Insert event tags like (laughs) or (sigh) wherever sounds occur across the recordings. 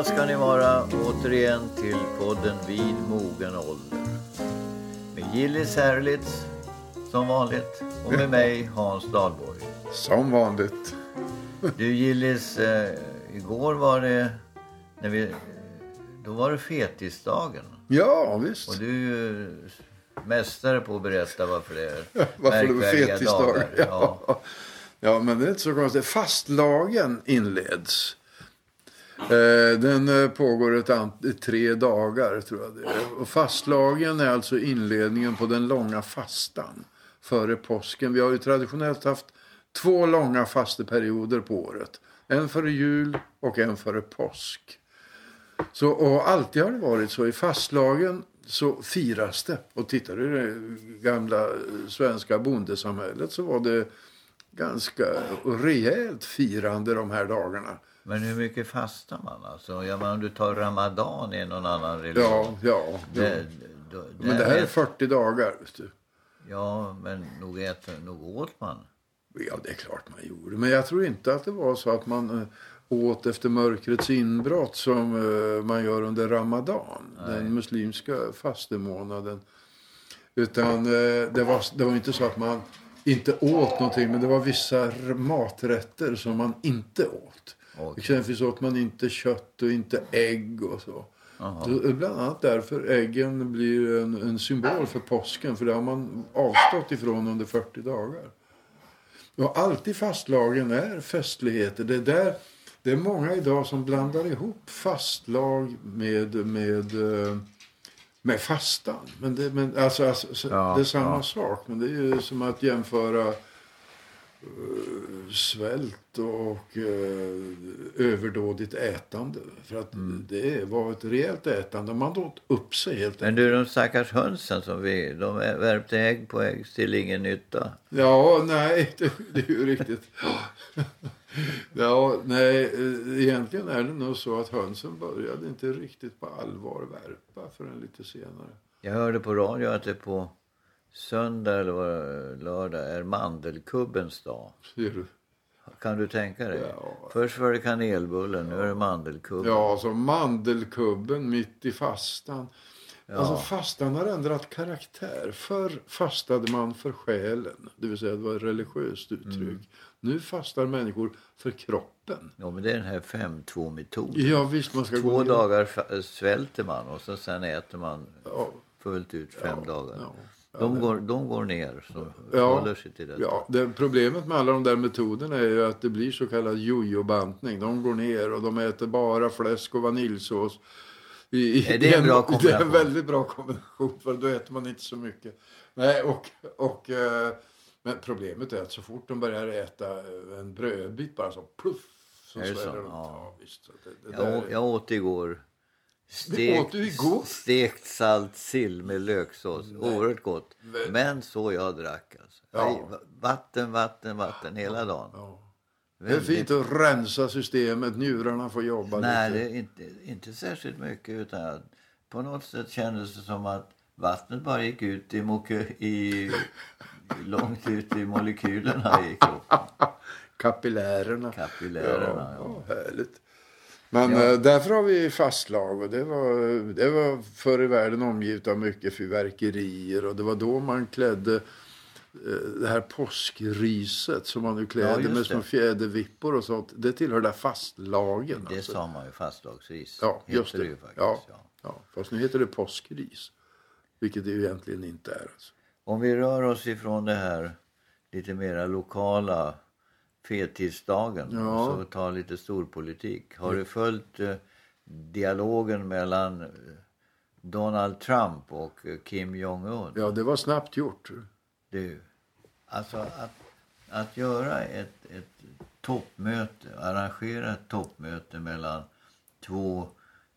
Välkomna ska ni vara återigen till podden Vid mogen ålder. Med Gillis Herlitz som vanligt och med mig Hans Dahlborg. Som vanligt. Du Gillis, eh, igår var det när vi, då var det fetisdagen. Ja, visst. Och du är ju mästare på att berätta varför det är (laughs) Varför det var dagar. Ja. Ja. (laughs) ja, men det är inte så konstigt. Fastlagen inleds. Eh, den eh, pågår ett ant- tre dagar, tror jag det är. Och fastlagen är alltså inledningen på den långa fastan före påsken. Vi har ju traditionellt haft två långa fasteperioder på året. En före jul och en före påsk. Så, och alltid har det varit så. I fastlagen så firas det. Och tittar du i det gamla eh, svenska bondesamhället så var det ganska rejält firande de här dagarna. Men hur mycket fastar man alltså? Ja, men om du tar Ramadan i någon annan religion. Ja, ja. Det, då, Men det här är ät- 40 dagar. Vet du. Ja, men nog, äter, nog åt man. Ja, det är klart man gjorde. Men jag tror inte att det var så att man eh, åt efter mörkrets inbrott som eh, man gör under Ramadan, den muslimska fastemånaden. Utan eh, det, var, det var inte så att man inte åt någonting, men det var vissa maträtter som man inte åt. Okej. Exempelvis åt man inte kött och inte ägg och så. Är bland annat därför äggen blir en, en symbol för påsken, för det har man avstått ifrån under 40 dagar. Och alltid fastlagen är festligheter. Det är, där, det är många idag som blandar ihop fastlag med, med, eh, med fastan. Men det, men, alltså, alltså, så- Ja, det är samma ja. sak. Men det är ju som att jämföra svält och eh, överdådigt ätande. För att Mm. det var ett rejält ätande. Man åt upp sig helt Men du, de stackars hönsen som vi... De värpte ägg på ägg till ingen nytta. Ja, nej, (laughs) det, det är ju riktigt. (laughs) Ja, nej, eh, egentligen är det nog så att hönsen började inte riktigt på allvar värpa förrän lite senare. Jag hörde på radio att det på söndag eller lördag är mandelkubbens dag. Ser du? Kan du tänka dig? Ja. Först var det kanelbullen, nu är det mandelkubben. Ja, så mandelkubben mitt i fastan. Ja. Alltså fastan har ändrat karaktär. Förr fastade man för själen, det vill säga det var ett religiöst uttryck. Mm. Nu fastar människor för kroppen. Ja, men det är den här 5-2-metoden. Ja, visst man ska gå Två ner- dagar svälter man och så sen äter man Ja, fullt ut fem dagar. De, går, de går ner, så Ja, håller sig till detta. Ja, det, problemet med alla de där metoderna är ju att det blir så kallad jojo-bantning. De går ner och de äter bara fläsk och vaniljsås. I, i, Är det en bra Det är en väldigt bra kombination för då äter man inte så mycket. Nej, och, och, eh, men problemet är att så fort de börjar äta eh, en brödbit bara så pluff så Är det så? Ja. Ja, visst. Det, det Jag, där, jag åt igår Igår? stekt salt sill med löksås. Oerhört gott. Men så jag drack alltså. Ja. Nej, va- Vatten, vatten, vatten hela dagen. ja. Det är fint att rensa systemet, njurarna får jobba Nej, lite. det är inte, inte särskilt mycket. Utan på något sätt kändes det som att vattnet bara gick ut i, i (laughs) långt ut i molekylerna i kroppen. Kapillärerna. Kapillärerna, Ja, ja, härligt. Men Ja. eh, därför har vi fastlag och det var, det var förr i världen omgivet av mycket fyrverkerier och det var då man klädde eh, det här påskriset som man nu Ja, kläder just med små det. fjädervippor och sånt. Det tillhörde fastlagen. Det alltså. sa man ju fastlagsris. Ja, just det. ju faktiskt. Ja. Ja. Ja, fast nu heter det påskris. Vilket det ju egentligen inte är. Alltså. Om vi rör oss ifrån det här lite mera lokala fettisdagen Ja. och så tar lite storpolitik. Har du följt eh, dialogen mellan eh, Donald Trump och eh, Kim Jong-Un? Ja, det var snabbt gjort. Du, alltså att, att göra ett, ett toppmöte, arrangera ett toppmöte mellan två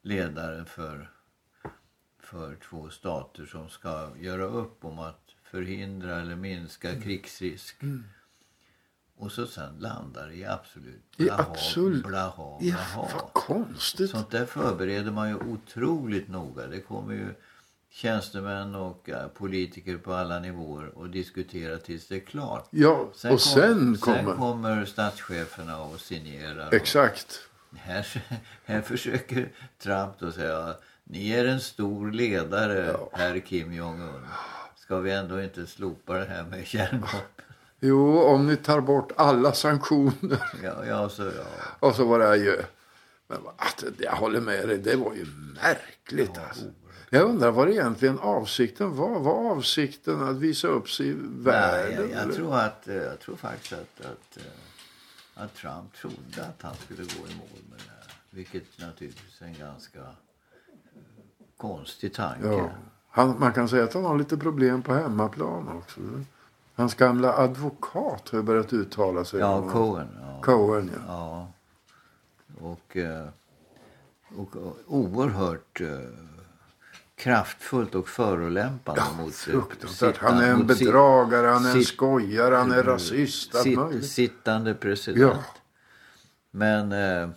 ledare för, för två stater som ska göra upp om att förhindra eller minska Mm. Och så sen landar i absolut I blaha, absolut- blaha, Ja, blaha. vad konstigt. Sånt där förbereder man ju otroligt noga. Det kommer ju tjänstemän och politiker på alla nivåer och diskutera tills det är klart. Ja, och sen kom- kommer... Sen kommer statscheferna och signerar. Och, Exakt. här, (laughs) här försöker Trump då säga ni är en stor ledare, Ja. herr Kim Jong-Un. Ska vi ändå inte slopa det här med kärnvapen? Jo, om ni tar bort alla sanktioner. Ja, ja, så, ja. Och så var det adjö. Men att, jag håller med dig, det var ju märkligt alltså. Jag undrar vad egentligen avsikten var. Var avsikten att visa upp sig i världen? jag, jag, eller? tror att, eh, jag tror faktiskt att, att, eh, att Trump trodde att han skulle gå i mål med det här. Vilket naturligtvis är en ganska eh, konstig tanke. Ja. Han, man kan säga att han har lite problem på hemmaplan också. Hans gamla advokat har ju börjat uttala sig. Ja, Cohen. Ja. Cohen, ja. Ja. Och, eh, och, och oerhört eh, kraftfullt och förolämpande mot... eh, Fruktansvärt. sittan- Han är en mot bedragare, han är en skojare, han är rasist. Sitt, sittande president. Ja. Men... Eh,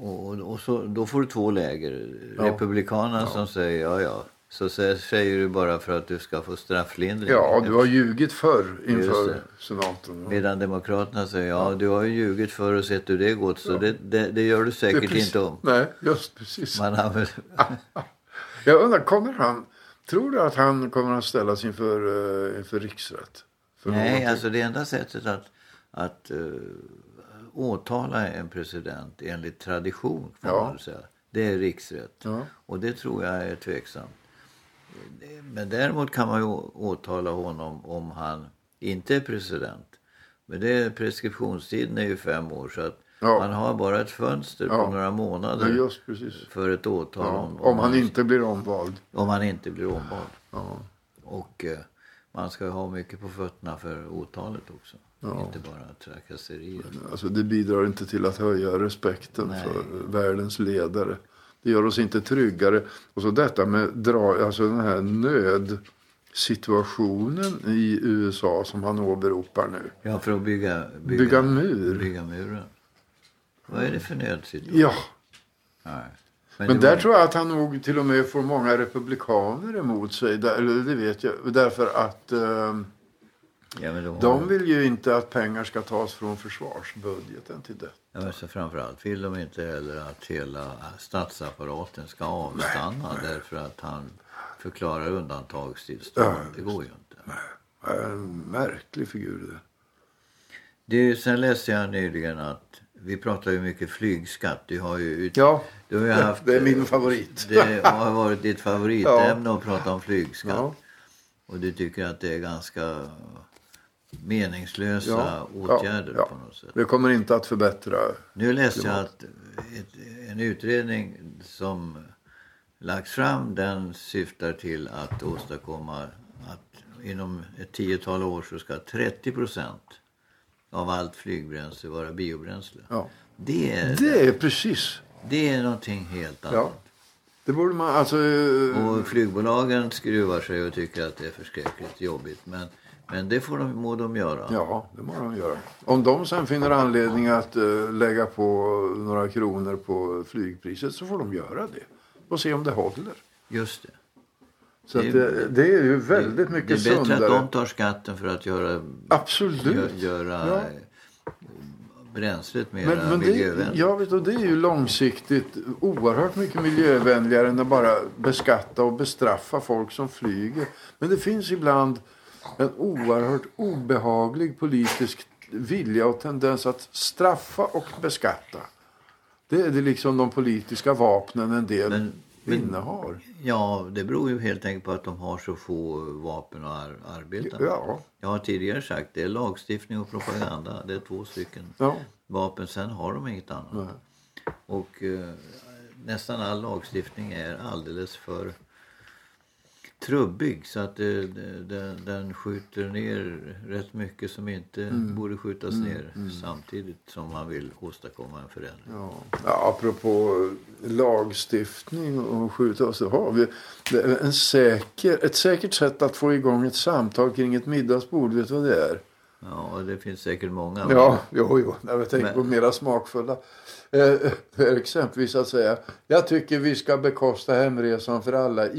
och, och- och så, då får du två läger. Ja. Republikanerna som säger ja, ja. Så sä- säger du bara för att du ska få strafflindring. Ja, du har ljugit förr inför det. senaten. Ja. Medan Demokraterna säger ja, du har ju ljugit för och sett hur det gått så det, det, det gör du säkert precis- inte om. Nej, just precis. Man använder, (laughs) Jag undrar, kommer han... Tror du att han kommer att ställas inför, uh, inför riksrätt? För nej, någonting? alltså det enda sättet att, att uh, åtala en president enligt tradition får Ja. man säga, det är riksrätt. Ja. Och det tror jag är tveksamt. Men däremot kan man ju åtala honom om han inte är president. Men det, preskriptionstiden är ju fem år så att Ja. man har bara ett fönster Ja. på några månader Ja, för ett åtal Ja, om, om han inte blir omvald. om han inte blir omvald. Och eh, man ska ha mycket på fötterna för åtalet också. Inte bara trakasserier. Alltså, det bidrar inte till att höja respekten Nej. för världens ledare. Det gör oss inte tryggare. Och så detta med dra, alltså den här nödsituationen i USA som han åberopar nu. Ja, för att bygga, Bygga mur. Bygga muren. Vad är det för nödsituation? Ja, Nej. men det där var- tror jag att han nog till och med får många republikaner emot sig. Där, eller det vet jag. Därför att eh, ja, de, vill ju inte att pengar ska tas från försvarsbudgeten till det. Ja, men så framförallt vill de inte heller att hela statsapparaten ska avstanna därför att han förklarar undantagstillstånd. Ja, det går ju inte. En märklig figur det. Det, sen läste jag nyligen att vi pratar ju mycket flygskatt. Du har ju, ut, Ja, du har haft, det är min favorit. Det har varit ditt favoritämne att prata om flygskatt. Ja. Och du tycker att det är ganska meningslösa Ja, åtgärder ja, ja. på något sätt. Det kommer inte att förbättra. Nu läste jag att ett, en utredning som lagts fram den syftar till att åstadkomma att inom ett tiotal år så ska 30 procent av allt flygbränsle vara biobränsle. Ja. Det, är, Det är precis. det är någonting helt annat. Det borde man alltså. eh, Och flygbolagen skruvar sig och tycker att det är förskräckligt jobbigt. Men, men det får de, må de göra. Ja, det må de göra. Om de sen finner anledning att eh, lägga på några kronor på flygpriset så får de göra det. Och se om det håller. Just det. Så Det att är- det, det är ju väldigt mycket Det är bättre sundare. att de tar skatten för att göra, Absolut. gö, göra Ja. eh, bränslet mer Men, men det, miljövänligt. jag vet, och det är ju långsiktigt oerhört mycket miljövänligare än att bara beskatta och bestraffa folk som flyger. Men det finns ibland en oerhört obehaglig politisk vilja och tendens att straffa och beskatta. Det är det liksom de politiska vapnen en del Men- men- innehar. Ja, det beror ju helt enkelt på att de har så få vapen att ar arbeta med. Ja, Jag har tidigare sagt det är lagstiftning och propaganda. Det är två stycken ja. vapen. Sen har de inget annat. Nej. Och eh, nästan all lagstiftning är alldeles för trubbig så att det, det, den, skjuter ner rätt mycket som inte Mm. borde skjutas ner samtidigt som man vill åstadkomma en förändring. Ja. Ja, apropå lagstiftning och skjuta så har vi en säker, ett säkert sätt att få igång ett samtal kring ett middagsbord. Vet du vad det är? Ja, det finns säkert många. Ja, jo, jo. Jag tänker Men- på mera smakfulla. Eh, exempelvis att säga jag tycker vi ska bekosta hemresan för alla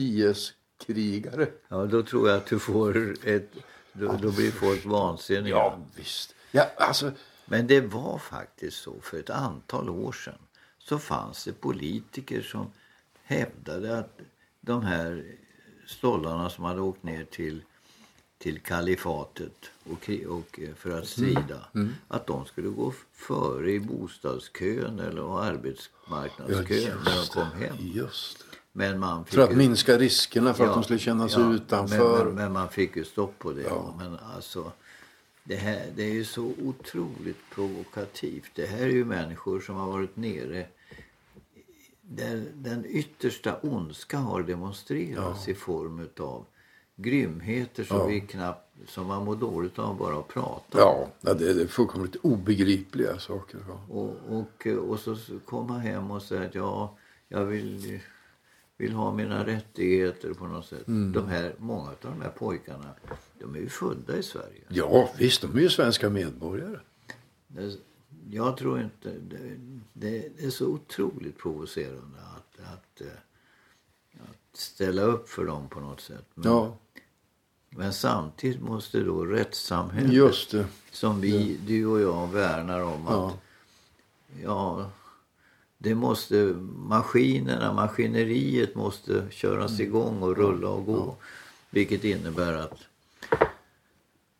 IS-krigare. Ja, då tror jag att du får ett... Då, då blir folk vansinniga. Ja, visst. Ja, alltså, Men det var faktiskt så för ett antal år sedan så fanns det politiker som hävdade att de här stollarna som hade åkt ner till, till kalifatet och, och för att strida, Mm. att de skulle gå före i bostadskön eller arbetsmarknadskön när de kom hem. Just det. Men man fick För att ju- minska riskerna för att Ja, de skulle känna sig ja, utanför. Men, men, men man fick ju stopp på det. Ja. Men alltså, det, här, det är ju så otroligt provokativt. Det här är ju människor som har varit nere där den yttersta ondska har demonstrerats i form av grymheter som vi knappt som man mår dåligt av bara att prata om. Ja, det, är fullkomligt obegripliga saker. Och, och, och så komma hem och säga att ja, jag vill, vill ha mina rättigheter på något sätt. Mm. De här, många av de här pojkarna, de är ju födda i Sverige. ja, visst, de är ju svenska medborgare. Det- Jag tror inte... Det, det, är så otroligt provocerande att, att, eh, att ställa upp för dem på något sätt. Men, Ja, men samtidigt måste då rättssamhället, som vi, du och jag värnar om, att Ja. ja, det måste, maskinerna, maskineriet måste köras Mm. igång och rulla och gå. Vilket innebär att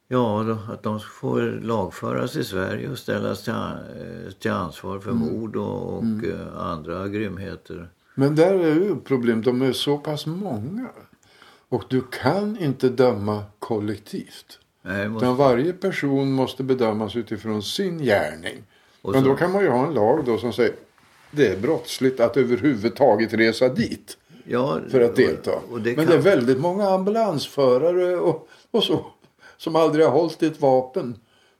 Ja, att de får lagföras i Sverige och ställas till, eh, till ansvar för Mm. mord och, och eh, andra grymheter. Men där är ju problemet, de är så pass många. Och du kan inte döma kollektivt. Nej, måste, Utan varje person måste bedömas utifrån sin gärning. och Men så- då kan man ju ha en lag då som säger det är brottsligt att överhuvudtaget resa dit ja, för att delta. Och, och det Men kan, det är väldigt många ambulansförare och, och så som aldrig har hållit ett vapen.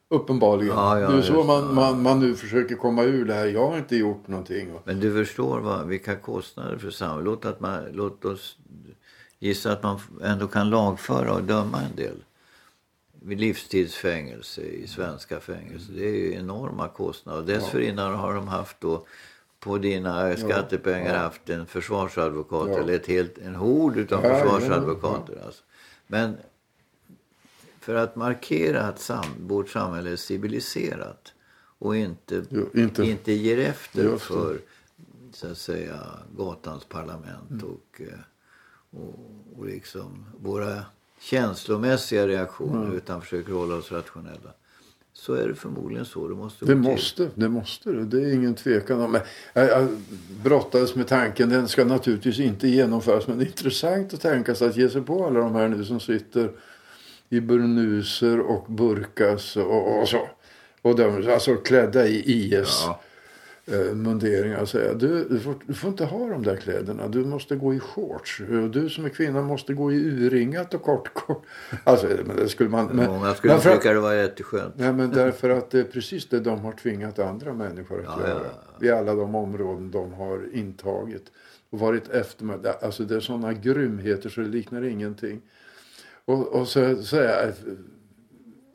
Uppenbarligen. Ja, ja, det är så just man, man, man nu försöker komma ur det här. Jag har inte gjort någonting. Men du förstår vad, vilka kostnader för samhället. Låt, att man, låt oss gissa att man ändå kan lagföra och döma en del. Vid livstidsfängelse i svenska fängelser. Det är ju enorma kostnader. Dessförinnan har de haft då på dina skattepengar haft en försvarsadvokat Ja. eller ett helt, en hord utav Ja, försvarsadvokater. Alltså. Men för att markera att sam, vårt samhälle är civiliserat och inte, Jo, inte- inte ger efter för så att säga gatans parlament Mm. och, eh, och, och liksom våra känslomässiga reaktioner Mm. utan försöker hålla oss rationella. Så är det förmodligen så det måste det gå till. måste, det måste det. Det är ingen tvekan om. Jag, jag brottades med tanken, den ska naturligtvis inte genomföras. Men det är intressant att tänka sig att ge sig på alla de här nu som sitter i burnuser och burkas och, och så. Och de, alltså klädda i IS. Ja. Eh, munderingar och säga du, du, får, du får inte ha de där kläderna. Du måste gå i shorts. Du som är kvinna måste gå i urringat och kort, kort. Alltså, men det skulle man... Men, Många skulle men för att- tycka det var jätteskönt. Nej, men därför att det är precis det de har tvingat andra människor att Ja, göra. ja, I alla de områden de har intagit. Och varit efter Alltså det är sådana grymheter så det liknar ingenting. Och, och så säga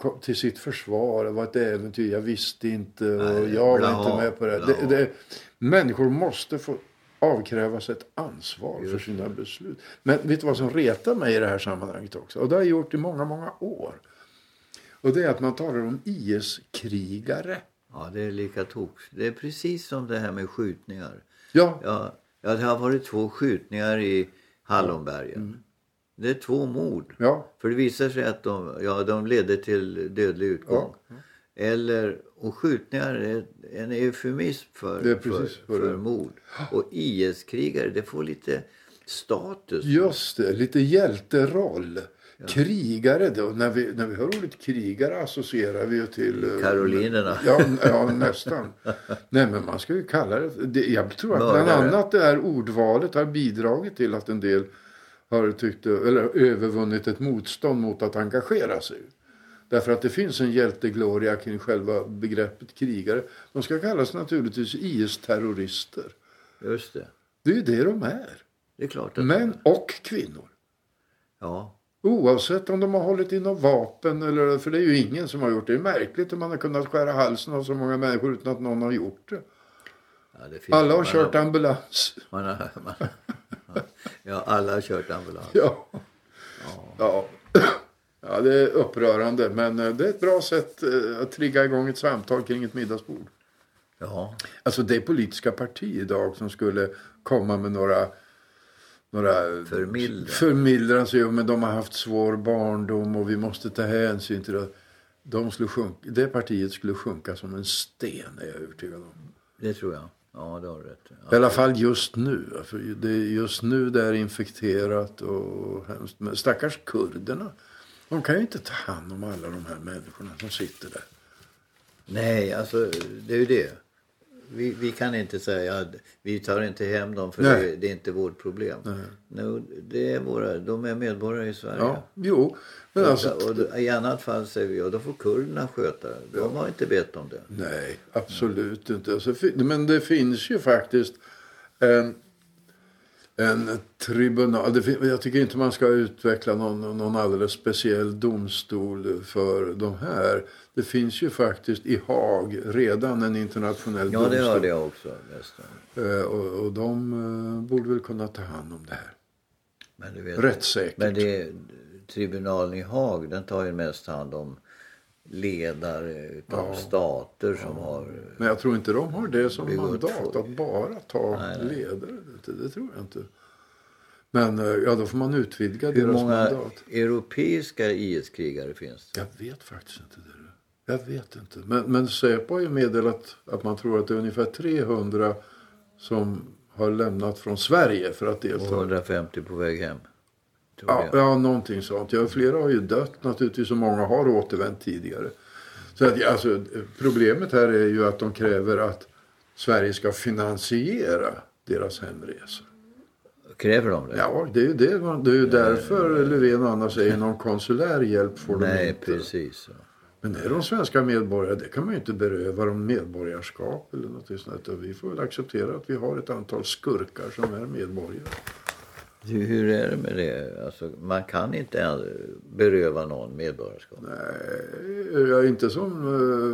kom till sitt försvar. Det var ett äventyr. Jag visste inte. Och Nej, jag var inte med på det. det, det människor måste få avkrävas ett ansvar för Just sina beslut. Men vet du vad som retar mig i det här sammanhanget också? Och det har jag gjort i många, många år. Och det är att man talar om IS-krigare. Ja, det är lika tok. Det är precis som det här med skjutningar. Ja, Ja, ja, det har varit två skjutningar i Hallonbergen. Mm. Det är två mord. ja, För det visar sig att de, ja, de ledde till dödlig utgång. Eller, och skjutningar är en eufemism för, Det för, för, är. mord. (gasps) Och IS-krigare, det får lite status. just det. Lite hjälteroll. Krigare då. När vi, när vi hör ordet krigare associerar vi ju till... eh, Karolinerna. Ja, ja (laughs) nästan. Nej, men man ska ju kalla det, det... Jag tror att bland Mördare. annat det här ordvalet har bidragit till att en del har tyckt, eller övervunnit ett motstånd mot att engagera sig. Därför att det finns en hjältegloria kring själva begreppet krigare. De ska kallas naturligtvis IS-terrorister. Just det. Det är ju det de är. Det är klart att... Män och kvinnor. Ja. Oavsett om de har hållit i något vapen eller för det är ju ingen som har gjort det. Det är märkligt hur man har kunnat skära halsen av så många människor utan att någon har gjort det. ja det Alla har kört ambulans. Man har, man, (laughs) ja, alla har kört ambulans. Ja. ja. Ja, det är upprörande men eh, det är ett bra sätt eh, att trigga igång ett samtal kring ett middagsbord. Ja, Alltså det politiska parti idag som skulle komma med några några Förmildrande. jo, men de har haft svår barndom och vi måste ta hänsyn till det. De skulle sjunka, det partiet skulle sjunka som en sten är jag övertygad om. det tror jag. Ja, det har du rätt. I alla fall just nu. För det är just nu det är infekterat och hemskt. Men stackars kurderna. De kan ju inte ta hand om alla de här människorna som sitter där. Nej, alltså det är ju det. Vi, vi kan inte säga att vi tar inte hem dem för Nej. det, det är inte vårt problem. No, det är våra, de är medborgare i Sverige. Ja, jo. Men och, alltså, och då- I annat fall säger vi, ja, då får kurderna sköta det. De har inte bett om det. nej, absolut inte. Alltså, men det finns ju faktiskt en, en tribunal. Det jag tycker inte man ska utveckla någon, någon alldeles speciell domstol för de här. Det finns ju faktiskt i Haag redan en internationell Ja, det domstol. hörde jag också. Nästan. Eh, Och, och de eh, borde väl kunna ta hand om det här. Men, du vet, Rättssäkert. men det, tribunalen i Haag den tar ju mest hand om ledare av stater som har... Men jag tror inte de har det som mandat att bara ta Nej, nej. ledare. Det, det tror jag inte. Men eh, ja, då får man utvidga Hur deras många mandat. europeiska IS-krigare finns det? Jag vet faktiskt inte det. Jag vet inte. Men, men Säpo har ju meddelat att man tror att det är ungefär 300 som har lämnat från Sverige för att Och delta. 150 på väg hem. Ja, ja, någonting sånt. Ja, flera har ju dött naturligtvis och många har återvänt tidigare. Så att, ja, alltså, problemet här är ju att de kräver att Sverige ska finansiera deras hemresor. Kräver de det? Ja, det är ju, det, det är ju därför Löfven annars säger någon konsulär hjälp får de Nej, inte. precis. Men är de svenska medborgare, det kan man ju inte beröva dem medborgarskap eller något sånt. Vi får väl acceptera att vi har ett antal skurkar som är medborgare. Du, hur är det med det? Alltså, man kan inte beröva någon medborgarskap. Nej, ja, inte som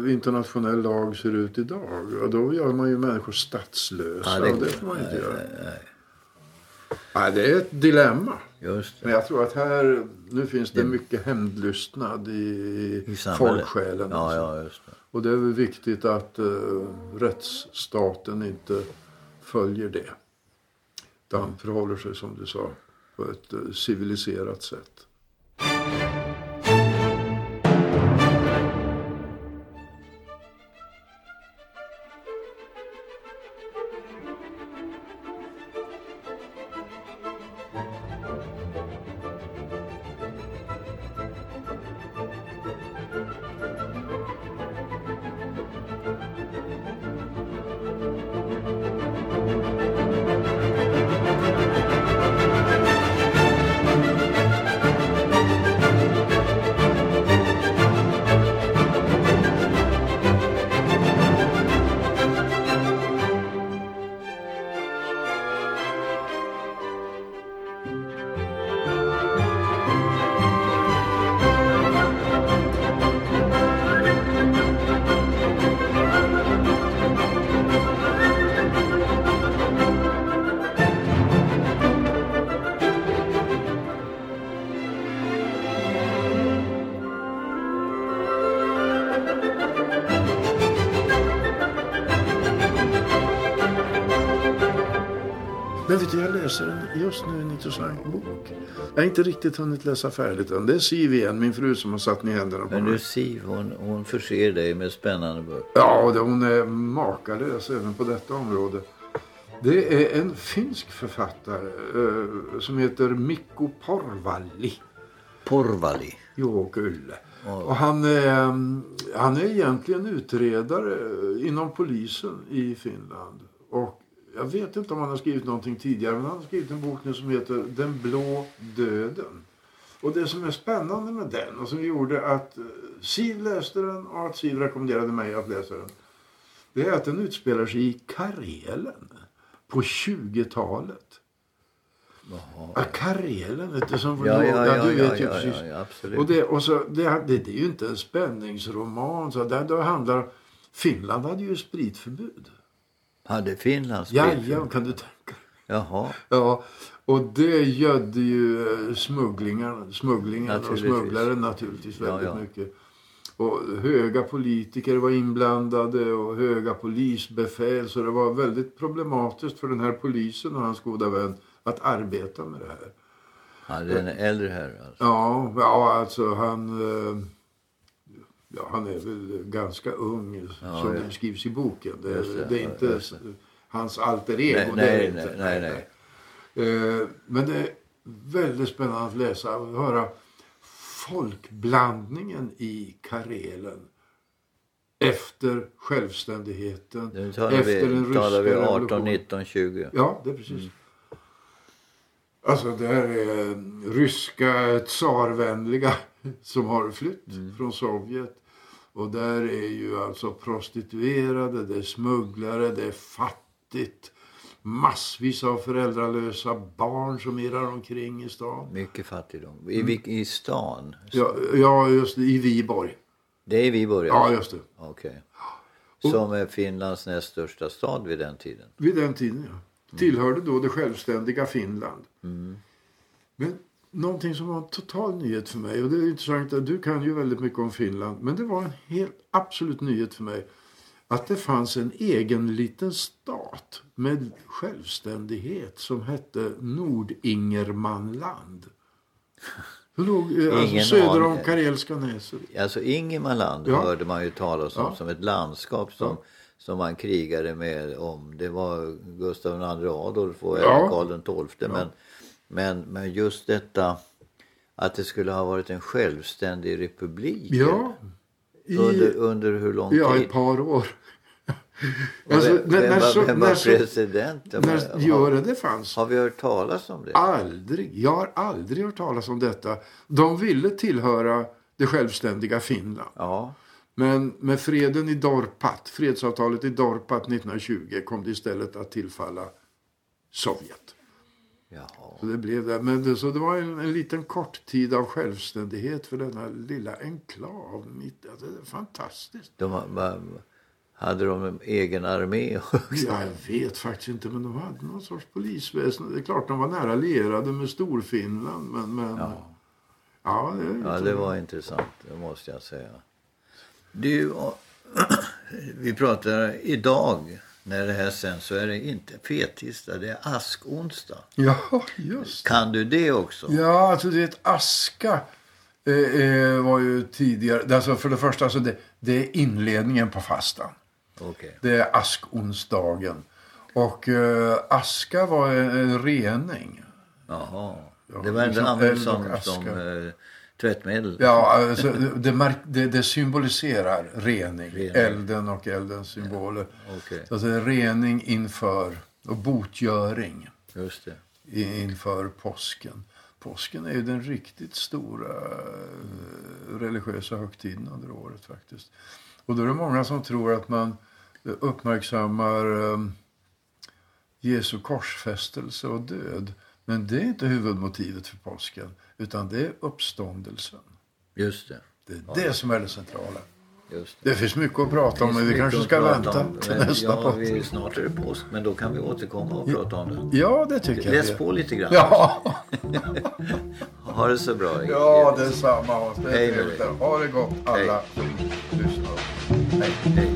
eh, internationell lag ser ut idag. Och då gör man ju människor statslösa. Ja, och det får man inte nej, göra. nej, nej. Det är ett dilemma. Just det. Men jag tror att här, nu finns det mycket hämndlystnad i, I folksjälen. Ja, alltså. ja, just det. Och det är väl viktigt att uh, rättsstaten inte följer det. Utan förhåller sig som du sa på ett eh, civiliserat sätt. Jag har inte riktigt hunnit läsa färdigt än. Det är Siv igen, min fru som har satt ner händerna på Men mig. du Siv, hon, hon förser dig med spännande böcker. Ja, hon är makalös även på detta område. Det är en finsk författare eh, som heter Mikko Porvalli. Porvali. Jo, Ulle. Och han är, mm, han är egentligen utredare inom polisen i Finland. Och jag vet inte om han har skrivit någonting tidigare men han har skrivit en bok nu som heter Den blå döden. Och det som är spännande med den och som gjorde att eh, Siv läste den och att Siv rekommenderade mig att läsa den. Det är att den utspelar sig i Karelen på 20-talet. Ja, Karelen, vet du, som Ja, ja, ja, du vet ju ja, precis. ja, absolut. Och det, och så, det, det, det är ju inte en spänningsroman. Så det, det handlar, Finland hade ju spritförbud. Hade Finland Ja, sprit? ja, kan du tänka Jaha. Ja, och det gödde ju eh, smugglingarna, smugglingen och smugglare naturligtvis Ja, väldigt ja. mycket. Och höga politiker var inblandade och höga polisbefäl. Så det var väldigt problematiskt för den här polisen och hans goda vän att arbeta med det här. Han är en äldre herre alltså. Ja, ja alltså han... Ja, han är väl ganska ung Ja, som det skrivs i boken. Det, det, det är inte hans alter ego. Nej, nej, inte. nej, nej, Eh, Men det är väldigt spännande att läsa och höra folkblandningen i Karelen efter självständigheten. Nu talar efter den vi, ryska talar vi 18, revolutionen. 19, 20. Ja, det är precis. Alltså det här är ryska tsarvänliga som har flytt från Sovjet. Och där är ju alltså prostituerade, det är smugglare, det är fattigt. Massvis av föräldralösa barn som irrar omkring i stan. Mycket fattigdom. I, vilk- I stan? Ja, ja just det, i Viborg. Det är Viborg? Ja, just det. Okej. Som är Finlands näst största stad vid den tiden. Vid den tiden, ja. Tillhörde då det självständiga Finland. Men någonting som var en total nyhet för mig. Och det är intressant att du kan ju väldigt mycket om Finland. Men det var en helt absolut nyhet för mig. Att det fanns en egen liten stat med självständighet som hette Nordingermanland. Det låg eh, alltså, söder om. Karelska näset. Alltså Ingermanland Ja. hörde man ju talas om Ja. som ett landskap som, som man krigade med om. Det var Gustav II Adolf och Ja. Karl XII. Men, men, men just detta att det skulle ha varit en självständig republik. Ja. I, Under, under hur lång ja, tid? ett par år. Alltså, vem, när- vem, när var, vem när var så- president? När har, Göre fanns. har vi hört talas om det? Aldrig. Jag har aldrig hört talas om detta. De ville tillhöra det självständiga Finland. Ja, Men med freden i Dorpat, fredsavtalet i Dorpat 1920 kom det istället att tillfalla Sovjet. Jaha. Så det blev det. Men det, så det var en, en liten kort tid av självständighet för denna lilla enklav. Mitt, alltså, det är fantastiskt. De, var- hade de en egen armé också? Ja, jag vet faktiskt inte, men de hade någon sorts polisväsende. Det är klart de var nära lierade med Storfinland, men... men ja. Ja, det, Ja, det var intressant, det måste jag säga. Du, (clears throat) vi pratar idag, när det här sänds, så är det inte fettisdag, det är askonsdag. ja, just Kan du det också? Ja, alltså det är ett aska. Eh, eh, var ju tidigare. Alltså för det första, alltså det, det är inledningen på fastan. Okej. Det är askonsdagen. Och eh, aska var en, en rening. Jaha. Ja, Det var liksom inte använt eld och som, som eh, tvättmedel? Ja, alltså, det, mark, det, det symboliserar rening. Rening. Elden och eldens symboler. Okej, Alltså rening inför och botgöring just det. inför påsken. Påsken är ju den riktigt stora eh, religiösa högtiden under året faktiskt. Och då är det många som tror att man eh, uppmärksammar eh, Jesu korsfästelse och död. Men det är inte huvudmotivet för påsken, utan det är uppståndelsen. Just det. Det är det som är det centrala. Just det. Det finns mycket att prata om, men vi kanske ska vänta om, till nästa ja, podd. vi, Snart är det påsk, men då kan vi återkomma och prata om det. Ja, det tycker jag. Läs på lite grann. Ja, (laughs) Ha det så bra. ja detsamma. Hans. Det är Hej. Ha det gott alla som lyssnar. Hej.